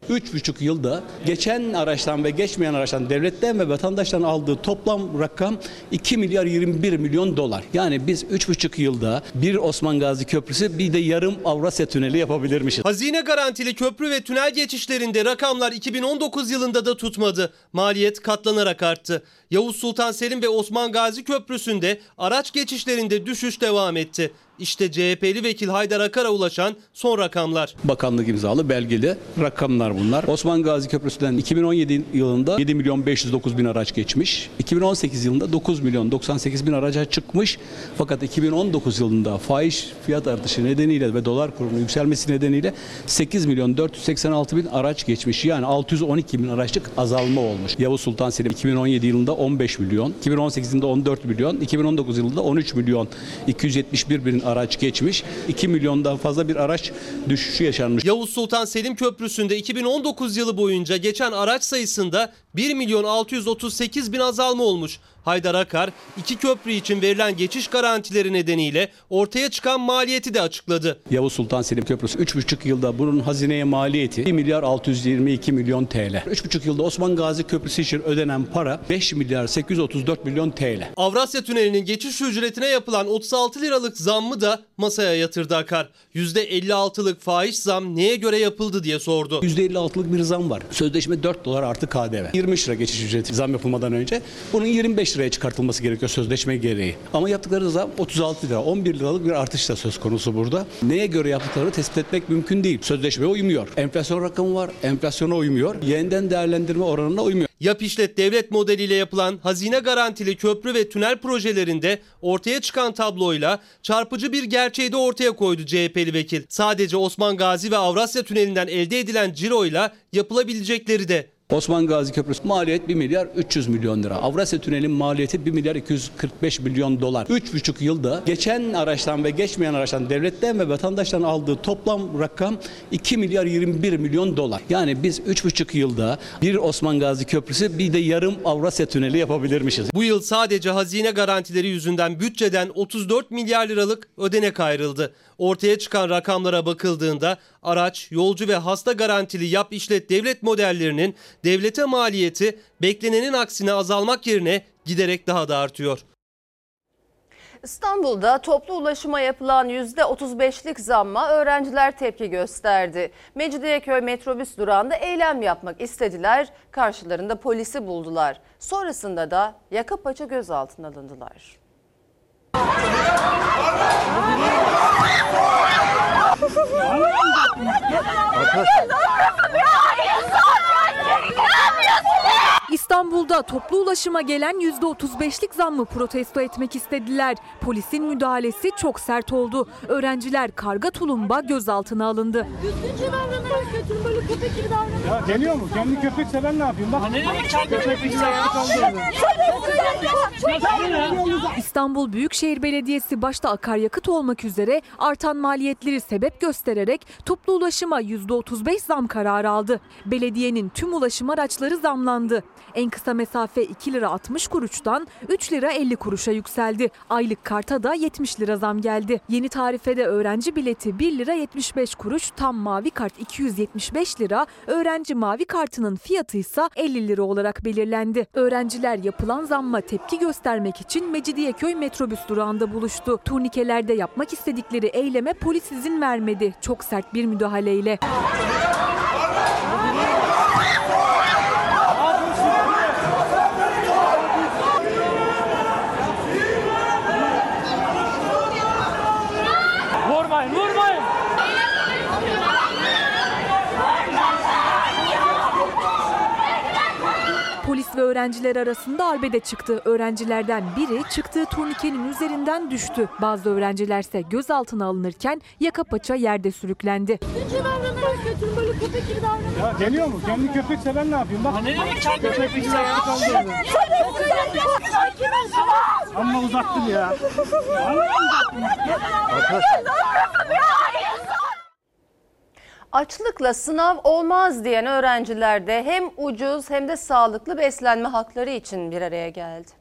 3,5 yılda geçen araçtan ve geçmeyen araçtan devletten ve vatandaştan aldığı toplam rakam 2 milyar 21 milyon dolar. Yani biz 3,5 yılda bir Osman Gazi Köprüsü bir de yarım Avrasya Tüneli yapabilirmişiz. Hazine garantili köprü ve tünel geçişlerinde rakamlar 2019 yılında da tutmadı. Maliyet katlanarak arttı. Yavuz Sultan Selim ve Osman Gazi Köprüsü'nde araç geçişlerinde düşüş devam etti. İşte CHP'li vekil Haydar Akar'a ulaşan son rakamlar. Bakanlık imzalı belgeli rakamlar bunlar. Osman Gazi Köprüsü'nden 2017 yılında 7 milyon 509 bin araç geçmiş. 2018 yılında 9 milyon 98 bin araca çıkmış. Fakat 2019 yılında faiz fiyat artışı nedeniyle ve dolar kurunun yükselmesi nedeniyle 8 milyon 486 bin araç geçmiş. Yani 612 bin araçlık azalma olmuş. Yavuz Sultan Selim 2017 yılında 15 milyon, 2018 yılında 14 milyon, 2019 yılında 13 milyon 271 bin araç geçmiş. 2 milyondan fazla bir araç düşüşü yaşanmış. Yavuz Sultan Selim Köprüsü'nde 2019 yılı boyunca geçen araç sayısında 1 milyon 638 bin azalma olmuş. Haydar Akar, iki köprü için verilen geçiş garantileri nedeniyle ortaya çıkan maliyeti de açıkladı. Yavuz Sultan Selim Köprüsü 3,5 yılda bunun hazineye maliyeti 1 milyar 622 milyon TL. 3,5 yılda Osman Gazi Köprüsü için ödenen para 5 milyar 834 milyon TL. Avrasya Tüneli'nin geçiş ücretine yapılan 36 liralık zammı da masaya yatırdı Akar. %56'lık faiz zam neye göre yapıldı diye sordu. %56'lık bir zam var. Sözleşme 4 dolar artı KDV. 20 lira geçiş ücreti zam yapılmadan önce bunun 25 liraya çıkartılması gerekiyor sözleşme gereği. Ama yaptıkları zam 36 lira. 11 liralık bir artış da söz konusu burada. Neye göre yaptıklarını tespit etmek mümkün değil. Sözleşmeye uymuyor. Enflasyon rakamı var. Enflasyona uymuyor. Yeniden değerlendirme oranına uymuyor. Yap işlet devlet modeliyle yapılan hazine garantili köprü ve tünel projelerinde ortaya çıkan tabloyla çarpıcı bir gerçeği de ortaya koydu CHP'li vekil. Sadece Osman Gazi ve Avrasya Tüneli'nden elde edilen ciroyla yapılabilecekleri de Osman Gazi Köprüsü maliyet 1 milyar 300 milyon lira. Avrasya Tüneli'nin maliyeti 1 milyar 245 milyon dolar. 3,5 yılda geçen araçtan ve geçmeyen araçtan devletten ve vatandaştan aldığı toplam rakam 2 milyar 21 milyon dolar. Yani biz 3,5 yılda bir Osman Gazi Köprüsü bir de yarım Avrasya Tüneli yapabilirmişiz. Bu yıl sadece hazine garantileri yüzünden bütçeden 34 milyar liralık ödenek ayrıldı. Ortaya çıkan rakamlara bakıldığında araç, yolcu ve hasta garantili yap işlet devlet modellerinin devlete maliyeti beklenenin aksine azalmak yerine giderek daha da artıyor. İstanbul'da toplu ulaşıma yapılan %35'lik zamma öğrenciler tepki gösterdi. Mecidiyeköy metrobüs durağında eylem yapmak istediler. Karşılarında polisi buldular. Sonrasında da yaka paça gözaltına alındılar. İstanbul'da toplu ulaşıma gelen %35'lik zammı protesto etmek istediler. Polisin müdahalesi çok sert oldu. Öğrenciler karga tulumba gözaltına alındı. Düzgünce davranarak götürün böyle köpek gibi davranın. Ya deniyor mu? Kendi köpekse ben ne yapayım? Bak. Köpek gibi İstanbul Büyükşehir Belediyesi başta akaryakıt olmak üzere artan maliyetleri sebep göstererek toplu ulaşıma %35 zam kararı aldı. Belediyenin tüm ulaşım araçları zamlandı. En kısa mesafe 2 lira 60 kuruştan 3 lira 50 kuruşa yükseldi. Aylık karta da 70 lira zam geldi. Yeni tarifede öğrenci bileti 1 lira 75 kuruş, tam mavi kart 275 lira, öğrenci mavi kartının fiyatı ise 50 lira olarak belirlendi. Öğrenciler yapılan zamma tepki göstermek için Mecidiyeköy metrobüs durağında buluştu. Turnikelerde yapmak istedikleri eyleme polis izin vermedi. Çok sert bir müdahaleyle. Polis ve öğrenciler arasında arbede çıktı. Öğrencilerden biri çıktığı turnikenin üzerinden düştü. Bazı öğrencilerse gözaltına alınırken yaka paça yerde sürüklendi. Düzgünce davranarak götürün böyle köpek gibi davranın. Ya deniyor mu? Kendi köpekse ben ne yapayım? Bak. Köpek gibi kaldırdım. Amma uzattın ya. Açlıkla sınav olmaz diyen öğrenciler de hem ucuz hem de sağlıklı beslenme hakları için bir araya geldi.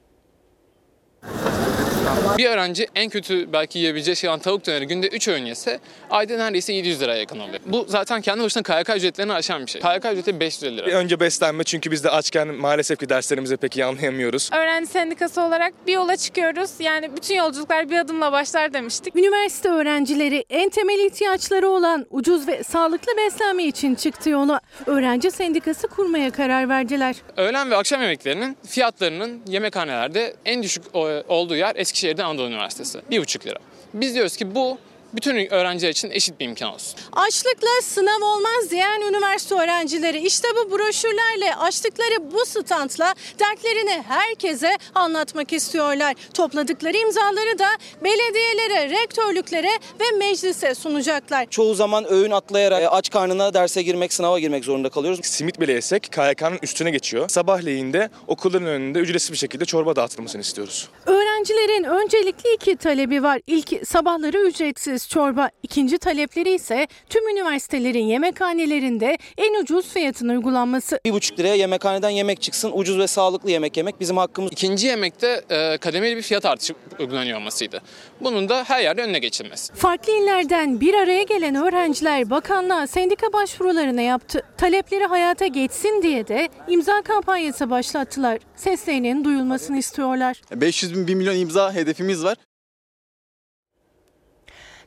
Bir öğrenci en kötü belki yiyebileceği şey olan tavuk döneri günde 3 öğün yese ayda neredeyse 700 liraya yakın oluyor. Bu zaten kendi başına KYK ücretlerini aşan bir şey. KYK ücreti 500 lira. Önce beslenme çünkü biz de açken maalesef ki derslerimizi pek iyi anlayamıyoruz. Öğrenci sendikası olarak bir yola çıkıyoruz. Yani bütün yolculuklar bir adımla başlar demiştik. Üniversite öğrencileri en temel ihtiyaçları olan ucuz ve sağlıklı beslenme için çıktı yola. Öğrenci sendikası kurmaya karar verdiler. Öğlen ve akşam yemeklerinin fiyatlarının yemekhanelerde en düşük olduğu yer Eskişehir'de Anadolu Üniversitesi. 1,5 lira. Biz diyoruz ki bu bütün öğrenciler için eşit bir imkan olsun. Açlıkla sınav olmaz diyen üniversite öğrencileri işte bu broşürlerle açtıkları bu standla dertlerini herkese anlatmak istiyorlar. Topladıkları imzaları da belediyelere, rektörlüklere ve meclise sunacaklar. Çoğu zaman öğün atlayarak e, aç karnına derse girmek, sınava girmek zorunda kalıyoruz. Simit bile yesek KYK'nın üstüne geçiyor. Sabahleyin de okulların önünde ücretsiz bir şekilde çorba dağıtılmasını istiyoruz. Öğrenci Öğrencilerin öncelikli iki talebi var. İlk sabahları ücretsiz çorba. İkinci talepleri ise tüm üniversitelerin yemekhanelerinde en ucuz fiyatın uygulanması. Bir buçuk liraya yemekhaneden yemek çıksın. Ucuz ve sağlıklı yemek yemek bizim hakkımız. İkinci yemekte e, kademeli bir fiyat artışı uygulanıyor olmasıydı. Bunun da her yerde önüne geçilmesi. Farklı illerden bir araya gelen öğrenciler bakanlığa sendika başvurularını yaptı. Talepleri hayata geçsin diye de imza kampanyası başlattılar. Seslerinin duyulmasını istiyorlar. 500 bin 1 milyon imza hedefimiz var.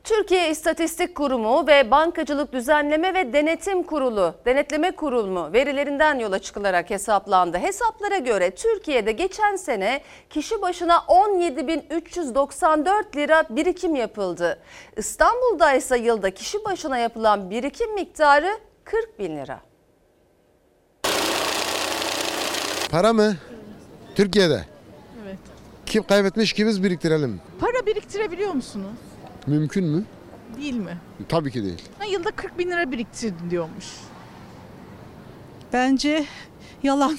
Türkiye İstatistik Kurumu ve Bankacılık Düzenleme ve Denetim Kurulu, Denetleme Kurulu verilerinden yola çıkılarak hesaplandı. Hesaplara göre Türkiye'de geçen sene kişi başına 17.394 lira birikim yapıldı. İstanbul'da ise yılda kişi başına yapılan birikim miktarı 40 bin lira. Para mı? Türkiye'de. Evet. Kim kaybetmiş ki biz biriktirelim. Para biriktirebiliyor musunuz? Mümkün mü? Değil mi? Tabii ki değil. Ha, yılda 40 bin lira biriktirdin diyormuş. Bence yalan.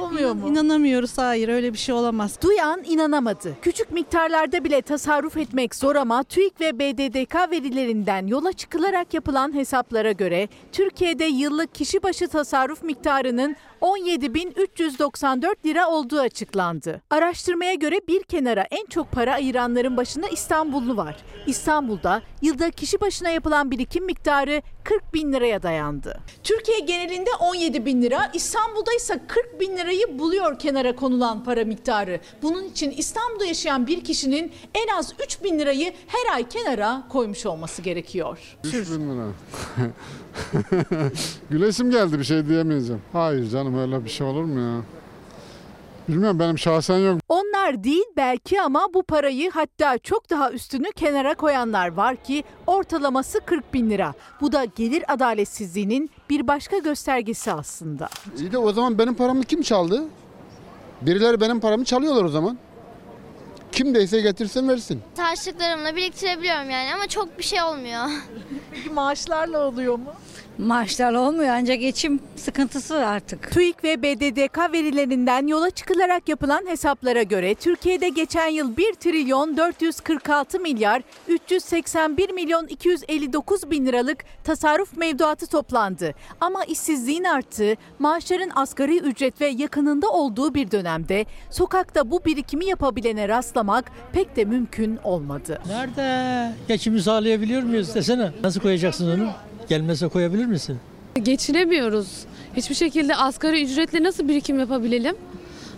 Olmuyor mu? İnanamıyoruz hayır öyle bir şey olamaz. Duyan inanamadı. Küçük miktarlarda bile tasarruf etmek zor ama TÜİK ve BDDK verilerinden yola çıkılarak yapılan hesaplara göre Türkiye'de yıllık kişi başı tasarruf miktarının 17.394 lira olduğu açıklandı. Araştırmaya göre bir kenara en çok para ayıranların başında İstanbullu var. İstanbul'da yılda kişi başına yapılan birikim miktarı 40 bin liraya dayandı. Türkiye genelinde 17 bin lira, İstanbul'da ise 40 bin lirayı buluyor kenara konulan para miktarı. Bunun için İstanbul'da yaşayan bir kişinin en az 3 bin lirayı her ay kenara koymuş olması gerekiyor. 3 bin lira. Gülesim geldi bir şey diyemeyeceğim. Hayır canım öyle bir şey olur mu ya? Bilmiyorum benim şahsen yok. Onlar değil belki ama bu parayı hatta çok daha üstünü kenara koyanlar var ki ortalaması 40 bin lira. Bu da gelir adaletsizliğinin bir başka göstergesi aslında. İyi de o zaman benim paramı kim çaldı? Birileri benim paramı çalıyorlar o zaman. Kim deyse getirsin versin. Harçlıklarımla biriktirebiliyorum yani ama çok bir şey olmuyor. Peki maaşlarla oluyor mu? Maaşlar olmuyor ancak geçim sıkıntısı artık. TÜİK ve BDDK verilerinden yola çıkılarak yapılan hesaplara göre Türkiye'de geçen yıl 1 trilyon 446 milyar 381 milyon 259 bin liralık tasarruf mevduatı toplandı. Ama işsizliğin arttığı, maaşların asgari ücret ve yakınında olduğu bir dönemde sokakta bu birikimi yapabilene rastlamak pek de mümkün olmadı. Nerede? Geçimi sağlayabiliyor muyuz desene. Nasıl koyacaksın onu? Gelmese koyabilir misin? Geçinemiyoruz. Hiçbir şekilde asgari ücretle nasıl birikim yapabilelim?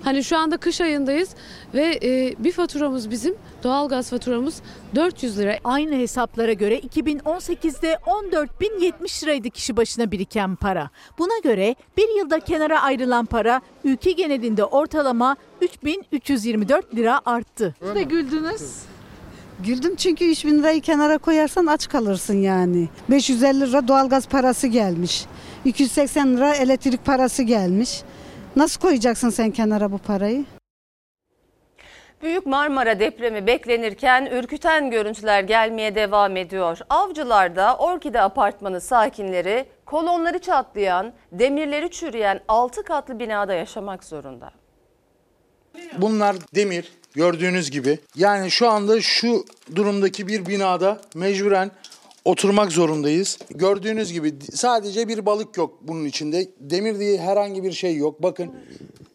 Hani şu anda kış ayındayız ve e, bir faturamız bizim doğalgaz faturamız 400 lira. Aynı hesaplara göre 2018'de 14.070 liraydı kişi başına biriken para. Buna göre bir yılda kenara ayrılan para ülke genelinde ortalama 3.324 lira arttı. Siz de güldünüz. Güldüm çünkü 3 bin lirayı kenara koyarsan aç kalırsın yani. 550 lira doğalgaz parası gelmiş. 280 lira elektrik parası gelmiş. Nasıl koyacaksın sen kenara bu parayı? Büyük Marmara depremi beklenirken ürküten görüntüler gelmeye devam ediyor. Avcılar'da Orkide Apartmanı sakinleri kolonları çatlayan, demirleri çürüyen 6 katlı binada yaşamak zorunda. Bunlar demir gördüğünüz gibi. Yani şu anda şu durumdaki bir binada mecburen oturmak zorundayız. Gördüğünüz gibi sadece bir balık yok bunun içinde. Demir diye herhangi bir şey yok. Bakın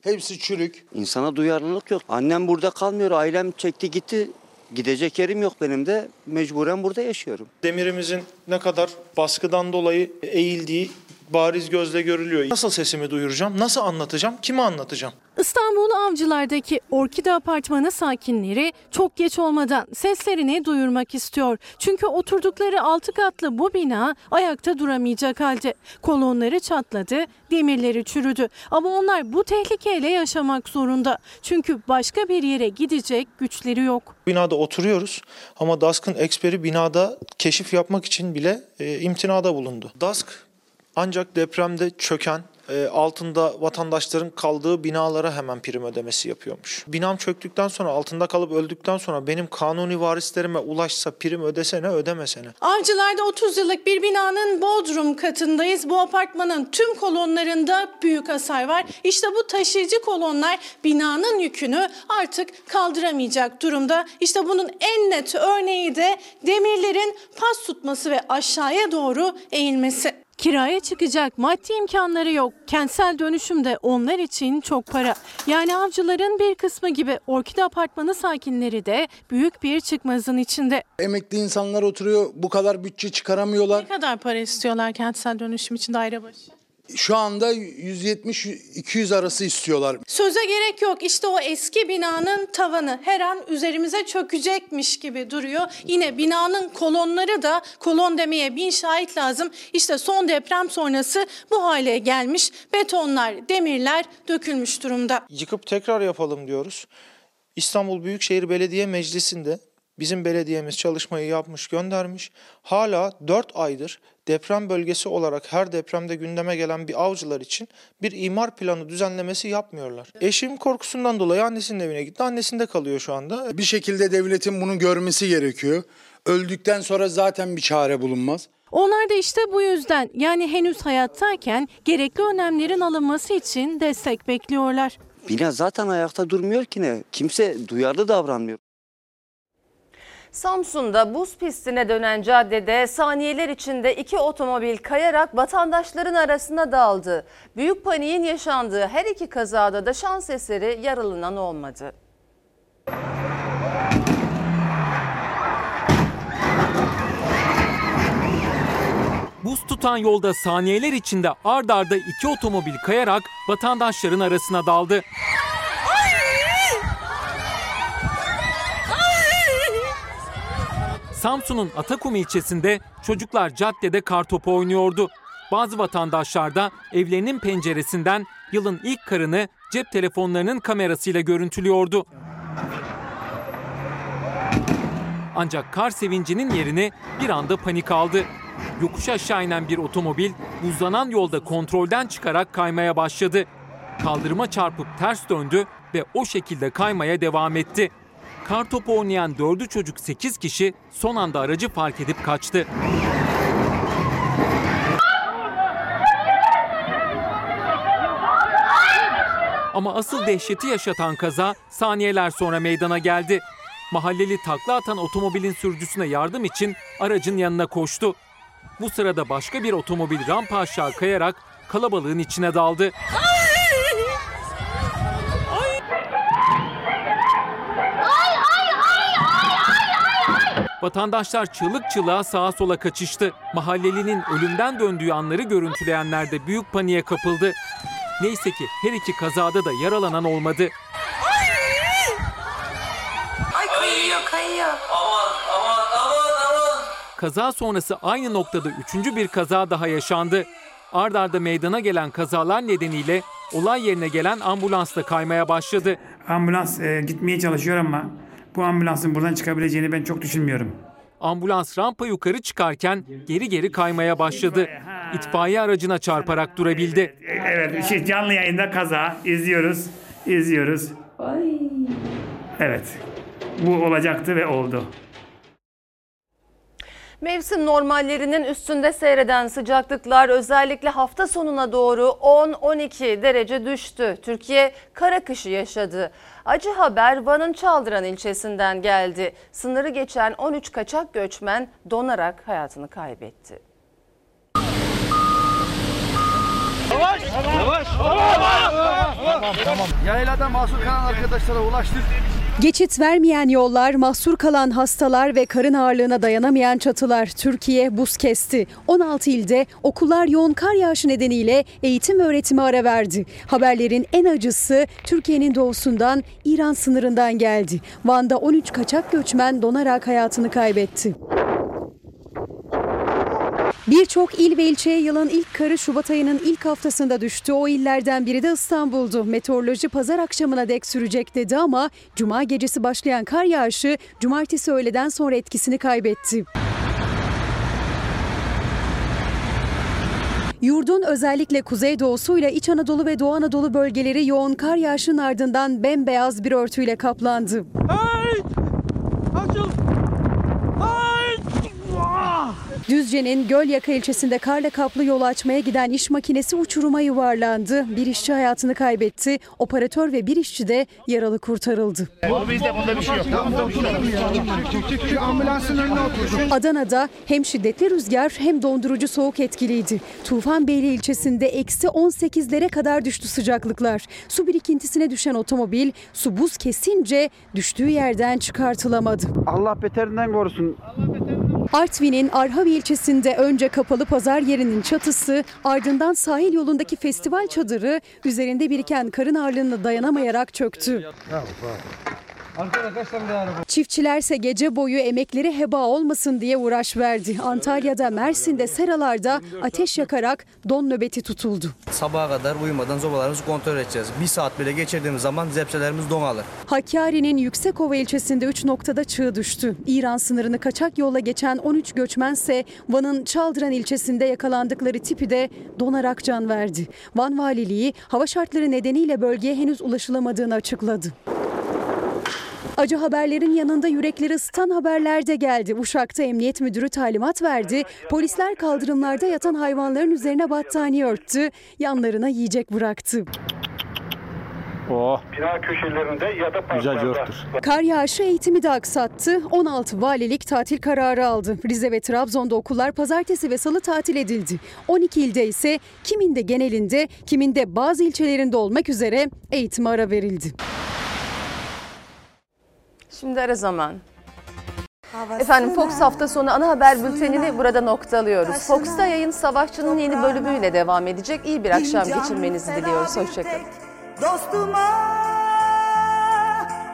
hepsi çürük. İnsana duyarlılık yok. Annem burada kalmıyor. Ailem çekti gitti. Gidecek yerim yok benim de. Mecburen burada yaşıyorum. Demirimizin ne kadar baskıdan dolayı eğildiği bariz gözle görülüyor. Nasıl sesimi duyuracağım? Nasıl anlatacağım? Kime anlatacağım? İstanbul Avcılar'daki Orkide Apartmanı sakinleri çok geç olmadan seslerini duyurmak istiyor. Çünkü oturdukları 6 katlı bu bina ayakta duramayacak halde. Kolonları çatladı, demirleri çürüdü. Ama onlar bu tehlikeyle yaşamak zorunda. Çünkü başka bir yere gidecek güçleri yok. Binada oturuyoruz ama DASK'ın eksperi binada keşif yapmak için bile e, imtinada bulundu. DASK Ancak depremde çöken e, altında vatandaşların kaldığı binalara hemen prim ödemesi yapıyormuş. Binam çöktükten sonra altında kalıp öldükten sonra benim kanuni varislerime ulaşsa prim ödesene ödemesene. Avcılar'da 30 yıllık bir binanın bodrum katındayız. Bu apartmanın tüm kolonlarında büyük hasar var. İşte bu taşıyıcı kolonlar binanın yükünü artık kaldıramayacak durumda. İşte bunun en net örneği de demirlerin pas tutması ve aşağıya doğru eğilmesi. Kiraya çıkacak maddi imkanları yok. Kentsel dönüşüm de onlar için çok para. Yani avcıların bir kısmı gibi Orkide Apartmanı sakinleri de büyük bir çıkmazın içinde. Emekli insanlar oturuyor bu kadar bütçe çıkaramıyorlar. Ne kadar para istiyorlar kentsel dönüşüm için daire başı? Şu anda 170-200 arası istiyorlar. Söze gerek yok. İşte o eski binanın tavanı her an üzerimize çökecekmiş gibi duruyor. Yine binanın kolonları da kolon demeye bin şahit lazım. İşte son deprem sonrası bu hale gelmiş. Betonlar, demirler dökülmüş durumda. Yıkıp tekrar yapalım diyoruz. İstanbul Büyükşehir Belediye Meclisi'nde bizim belediyemiz çalışmayı yapmış göndermiş. Hala 4 aydır deprem bölgesi olarak her depremde gündeme gelen bir avcılar için bir imar planı düzenlemesi yapmıyorlar. Eşim korkusundan dolayı annesinin evine gitti. Annesinde kalıyor şu anda. Bir şekilde devletin bunu görmesi gerekiyor. Öldükten sonra zaten bir çare bulunmaz. Onlar da işte bu yüzden yani henüz hayattayken gerekli önlemlerin alınması için destek bekliyorlar. Bina zaten ayakta durmuyor ki ne? Kimse duyarlı davranmıyor. Samsun'da buz pistine dönen caddede saniyeler içinde iki otomobil kayarak vatandaşların arasına daldı. Büyük paniğin yaşandığı her iki kazada da şans eseri yaralanan olmadı. Buz tutan yolda saniyeler içinde ard arda iki otomobil kayarak vatandaşların arasına daldı. Samsun'un Atakum ilçesinde çocuklar caddede kartopu oynuyordu. Bazı vatandaşlar da evlerinin penceresinden yılın ilk karını cep telefonlarının kamerasıyla görüntülüyordu. Ancak kar sevincinin yerini bir anda panik aldı. Yokuş aşağı inen bir otomobil buzlanan yolda kontrolden çıkarak kaymaya başladı. Kaldırıma çarpıp ters döndü ve o şekilde kaymaya devam etti. Kartopu oynayan dördü çocuk 8 kişi son anda aracı fark edip kaçtı. Ama asıl dehşeti yaşatan kaza saniyeler sonra meydana geldi. Mahalleli takla atan otomobilin sürücüsüne yardım için aracın yanına koştu. Bu sırada başka bir otomobil rampa aşağı kayarak kalabalığın içine daldı. Vatandaşlar çığlık çığlığa sağa sola kaçıştı. Mahallelinin ölümden döndüğü anları görüntüleyenler de büyük paniğe kapıldı. Neyse ki her iki kazada da yaralanan olmadı. Ay kayıyor kayıyor. Kaza sonrası aynı noktada üçüncü bir kaza daha yaşandı. Ard arda meydana gelen kazalar nedeniyle olay yerine gelen ambulans da kaymaya başladı. Ambulans e, gitmeye çalışıyor ama bu ambulansın buradan çıkabileceğini ben çok düşünmüyorum. Ambulans rampa yukarı çıkarken geri geri kaymaya başladı. İtfaiye aracına çarparak durabildi. Evet, şey, canlı yayında kaza izliyoruz, izliyoruz. Evet, bu olacaktı ve oldu. Mevsim normallerinin üstünde seyreden sıcaklıklar özellikle hafta sonuna doğru 10-12 derece düştü. Türkiye kara kışı yaşadı. Acı haber Van'ın Çaldıran ilçesinden geldi. Sınırı geçen 13 kaçak göçmen donarak hayatını kaybetti. Yavaş! Yavaş! Tamam tamam. Yaylada mahsur kalan arkadaşlara ulaştık. Geçit vermeyen yollar, mahsur kalan hastalar ve karın ağırlığına dayanamayan çatılar Türkiye buz kesti. 16 ilde okullar yoğun kar yağışı nedeniyle eğitim ve öğretime ara verdi. Haberlerin en acısı Türkiye'nin doğusundan İran sınırından geldi. Van'da 13 kaçak göçmen donarak hayatını kaybetti. Birçok il ve ilçeye yılın ilk karı Şubat ayının ilk haftasında düştü. O illerden biri de İstanbul'du. Meteoroloji pazar akşamına dek sürecek dedi ama cuma gecesi başlayan kar yağışı cumartesi öğleden sonra etkisini kaybetti. Yurdun özellikle kuzeydoğusuyla İç Anadolu ve Doğu Anadolu bölgeleri yoğun kar yağışının ardından bembeyaz bir örtüyle kaplandı. Düzce'nin Gölyaka ilçesinde karla kaplı yol açmaya giden iş makinesi uçuruma yuvarlandı. Bir işçi hayatını kaybetti. Operatör ve bir işçi de yaralı kurtarıldı. Bizde bunda bir şey yok. Şu ambulansın önüne oturdum. Adana'da hem şiddetli rüzgar hem dondurucu soğuk etkiliydi. Tufanbeyli ilçesinde eksi 18'lere kadar düştü sıcaklıklar. Su birikintisine düşen otomobil su buz kesince düştüğü yerden çıkartılamadı. Allah beterinden korusun. Artvin'in Arhavi ilçesinde önce kapalı pazar yerinin çatısı ardından sahil yolundaki festival çadırı üzerinde biriken karın ağırlığına dayanamayarak çöktü. Arkada kaç tane daha araba? Çiftçilerse gece boyu emekleri heba olmasın diye uğraş verdi. Antalya'da, Mersin'de, Seralar'da ateş yakarak don nöbeti tutuldu. Sabaha kadar uyumadan zobalarımızı kontrol edeceğiz. Bir saat bile geçirdiğimiz zaman zepselerimiz donalı. Hakkari'nin Yüksekova ilçesinde 3 noktada çığ düştü. İran sınırını kaçak yolla geçen 13 göçmense Van'ın Çaldıran ilçesinde yakalandıkları tipi de donarak can verdi. Van Valiliği hava şartları nedeniyle bölgeye henüz ulaşılamadığını açıkladı. Acı haberlerin yanında yürekleri ısıtan haberler de geldi. Uşak'ta emniyet müdürü talimat verdi. Polisler kaldırımlarda yatan hayvanların üzerine battaniye örttü. Yanlarına yiyecek bıraktı. Oh. Bina köşelerinde ya da parklarda. Kar yağışı eğitimi de aksattı. 16 valilik tatil kararı aldı. Rize ve Trabzon'da okullar pazartesi ve salı tatil edildi. 12 ilde ise kiminde genelinde, kiminde bazı ilçelerinde olmak üzere eğitime ara verildi. Şimdi ara zaman. Efendim Fox hafta sonu ana haber bültenini burada noktalıyoruz. Fox'ta yayın Savaşçı'nın yeni bölümüyle devam edecek. İyi bir akşam geçirmenizi diliyoruz. Hoşçakalın. Dostuma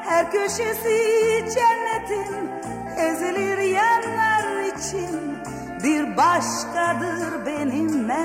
her köşesi cennetin ezilir yerler için bir başkadır benim